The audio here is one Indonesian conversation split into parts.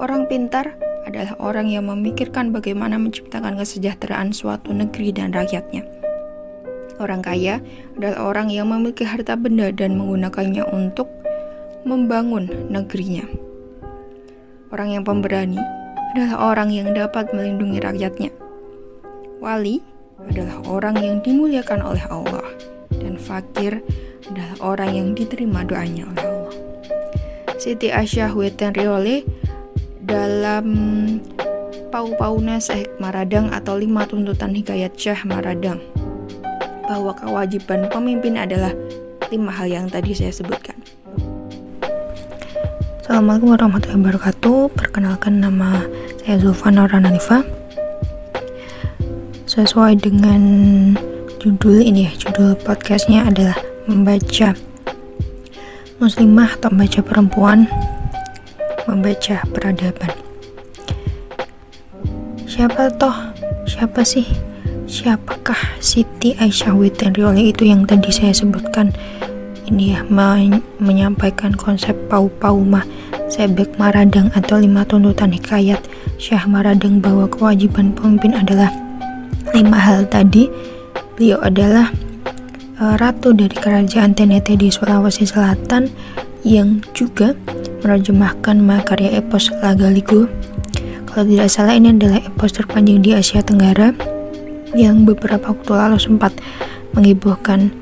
Orang pintar adalah orang yang memikirkan bagaimana menciptakan kesejahteraan suatu negeri dan rakyatnya. Orang kaya adalah orang yang memiliki harta benda dan menggunakannya untuk membangun negerinya. Orang yang pemberani adalah orang yang dapat melindungi rakyatnya. Wali adalah orang yang dimuliakan oleh Allah, dan fakir adalah orang yang diterima doanya oleh Allah. Siti Aisyah Wetan Riole dalam Pau-Pauna Syekh Maradang atau lima tuntutan hikayat Syekh Maradang bahwa kewajiban pemimpin adalah lima hal yang tadi saya sebutkan. Assalamualaikum warahmatullahi wabarakatuh. Perkenalkan nama saya Zulfan Ranalifa. Sesuai dengan judul ini ya, judul podcastnya adalah membaca muslimah atau membaca perempuan membaca peradaban. Siapa toh? Siapa sih? Siapakah Siti Aisyah Witanriole itu yang tadi saya sebutkan? Ini ya men menyampaikan konsep pau-pauma sebek maradang atau lima tuntutan hikayat. Syah Maradang bahwa kewajiban pemimpin adalah lima hal tadi. Beliau adalah uh, ratu dari kerajaan Ternate di Sulawesi Selatan yang juga menerjemahkan makarya epos Lagaligo kalau tidak salah ini adalah epos terpanjang di Asia Tenggara yang beberapa waktu lalu sempat menghebohkan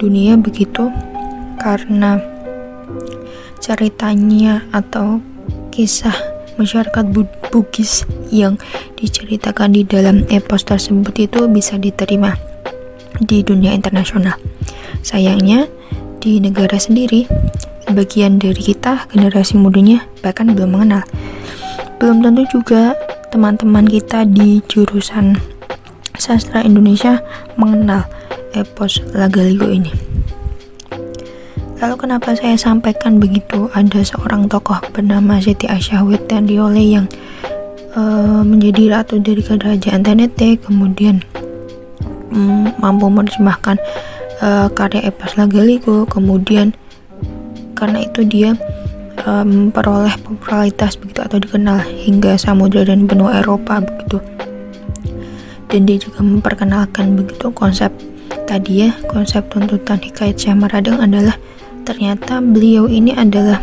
dunia begitu karena ceritanya atau kisah masyarakat Bugis yang diceritakan di dalam epos tersebut itu bisa diterima di dunia internasional. Sayangnya di negara sendiri sebagian dari kita generasi mudanya bahkan belum mengenal. Belum tentu juga teman-teman kita di jurusan sastra Indonesia mengenal epos Lagaligo ini. Lalu kenapa saya sampaikan begitu? Ada seorang tokoh bernama Siti Aisyah Witandiole yang uh, menjadi ratu dari kerajaan Ternate, kemudian um, mampu menerjemahkan uh, karya epos Lagaligo, kemudian karena itu dia memperoleh um, popularitas begitu atau dikenal hingga samudra dan benua Eropa begitu. Dan dia juga memperkenalkan begitu konsep tadi ya konsep tuntutan hikayat Syah Maradang adalah ternyata beliau ini adalah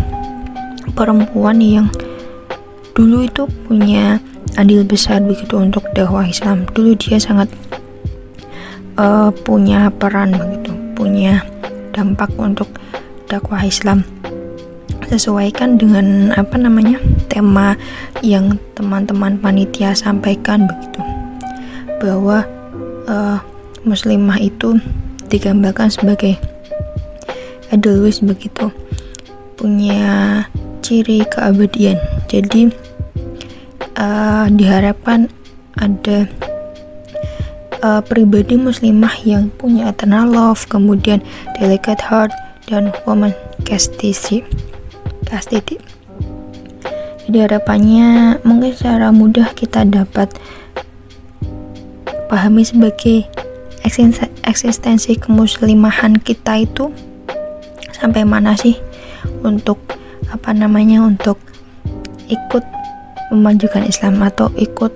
perempuan yang dulu itu punya andil besar begitu untuk dakwah Islam. Dulu dia sangat uh, punya peran begitu punya dampak untuk dakwah Islam. Sesuaikan dengan apa namanya tema yang teman-teman panitia sampaikan begitu. Bahwa uh, muslimah itu digambarkan sebagai edelweiss begitu. Punya ciri keabadian. Jadi uh, diharapkan ada uh, pribadi muslimah yang punya eternal love kemudian delicate heart dan woman chastity chastity jadi harapannya mungkin secara mudah kita dapat pahami sebagai eksistensi kemuslimahan kita itu sampai mana sih untuk apa namanya untuk ikut memajukan Islam atau ikut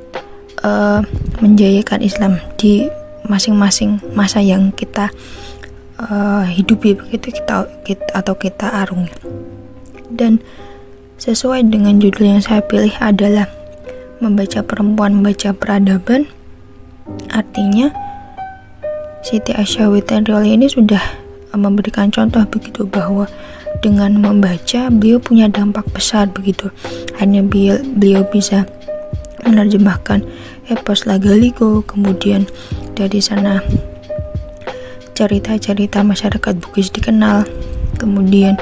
uh, menjayakan Islam di masing-masing masa yang kita uh, hidupi begitu kita, kita atau kita arungi dan sesuai dengan judul yang saya pilih adalah membaca perempuan membaca peradaban Artinya, Siti Aisyah Witanrioli ini sudah memberikan contoh begitu bahwa dengan membaca beliau punya dampak besar begitu. Hanya beliau bisa menerjemahkan epos Lagaligo, kemudian dari sana cerita-cerita masyarakat Bugis dikenal, kemudian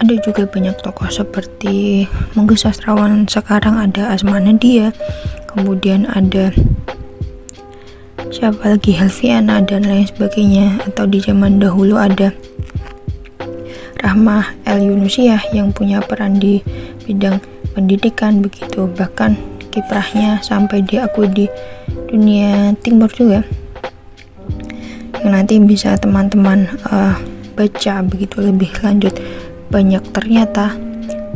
ada juga banyak tokoh seperti mungkin sastrawan sekarang ada Asma Nadia, kemudian ada siapa lagi? Helviana dan lain sebagainya. Atau di zaman dahulu ada Rahmah El Yunusiah yang punya peran di bidang pendidikan begitu. Bahkan kiprahnya sampai diakui di dunia timur juga yang nanti bisa teman-teman uh, baca begitu lebih lanjut banyak ternyata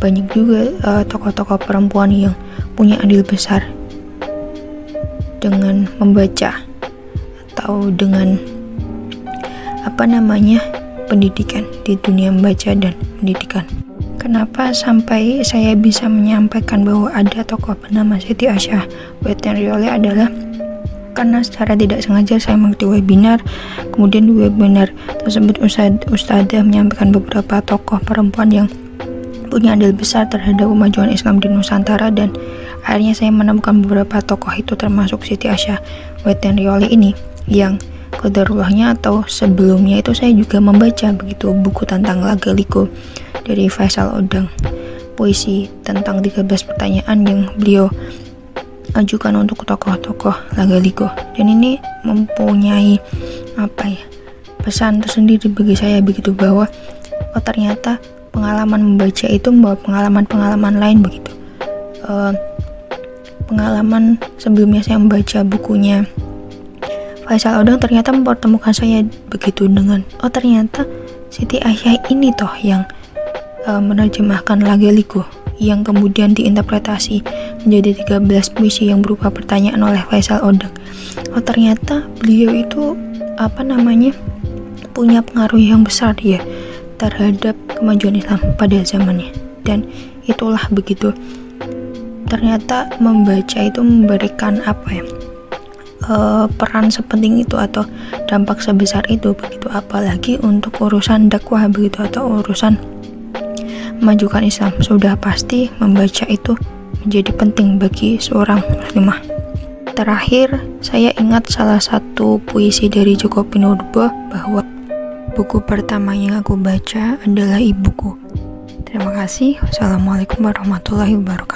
banyak juga uh, tokoh-tokoh perempuan yang punya andil besar dengan membaca atau dengan apa namanya pendidikan di dunia membaca dan pendidikan. Kenapa sampai saya bisa menyampaikan bahwa ada tokoh bernama Siti Aisyah Wetenriole adalah karena secara tidak sengaja saya mengikuti webinar kemudian di webinar tersebut Ustad, Ustadzah menyampaikan beberapa tokoh perempuan yang punya andil besar terhadap kemajuan Islam di Nusantara dan akhirnya saya menemukan beberapa tokoh itu termasuk Siti Aisyah Wetenriole ini yang kodarullahnya atau sebelumnya itu saya juga membaca begitu buku tentang laga liko dari Faisal Odang. Puisi tentang 13 pertanyaan yang beliau ajukan untuk tokoh-tokoh laga liko dan ini mempunyai apa ya pesan tersendiri bagi saya begitu bahwa oh ternyata pengalaman membaca itu membawa pengalaman-pengalaman lain begitu. Uh, pengalaman sebelumnya saya membaca bukunya Faisal Odang ternyata mempertemukan saya begitu dengan oh ternyata Siti Aisyah ini toh yang uh, menerjemahkan Liku yang kemudian diinterpretasi menjadi 13 puisi yang berupa pertanyaan oleh Faisal Odang. Oh ternyata beliau itu apa namanya punya pengaruh yang besar ya terhadap kemajuan Islam pada zamannya. Dan itulah begitu. Ternyata membaca itu memberikan apa ya uh, peran sepenting itu atau dampak sebesar itu begitu. Apalagi untuk urusan dakwah begitu atau urusan memajukan Islam sudah pasti membaca itu menjadi penting bagi seorang muslimah. Terakhir saya ingat salah satu puisi dari Joko Pinurbo bahwa buku pertama yang aku baca adalah ibuku. Terima kasih. Wassalamualaikum warahmatullahi wabarakatuh